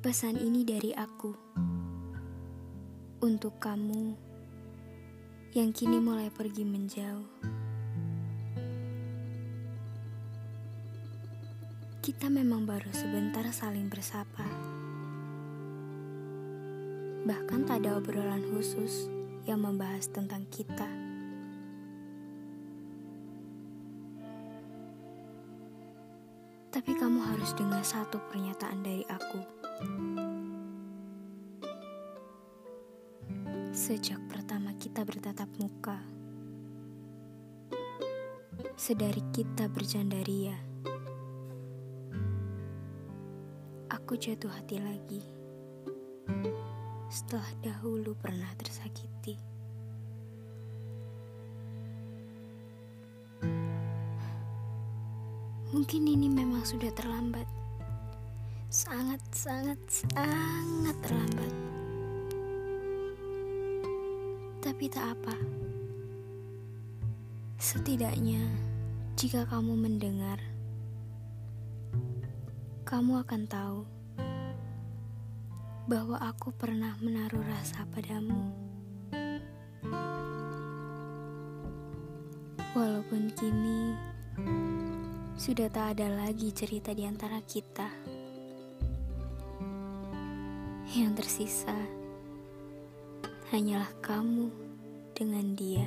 Pesan ini dari aku untuk kamu yang kini mulai pergi menjauh. Kita memang baru sebentar saling bersapa. Bahkan tak ada obrolan khusus yang membahas tentang kita. Tapi kamu harus dengar satu pernyataan dari aku. Sejak pertama kita bertatap muka, sedari kita bercandaria, aku jatuh hati lagi. Setelah dahulu pernah tersakiti. Mungkin ini memang sudah terlambat. Sangat, sangat, sangat terlambat. Tapi tak apa. Setidaknya, jika kamu mendengar, kamu akan tahu bahwa aku pernah menaruh rasa padamu. Walaupun kini sudah tak ada lagi cerita di antara kita. Yang tersisa hanyalah kamu dengan dia.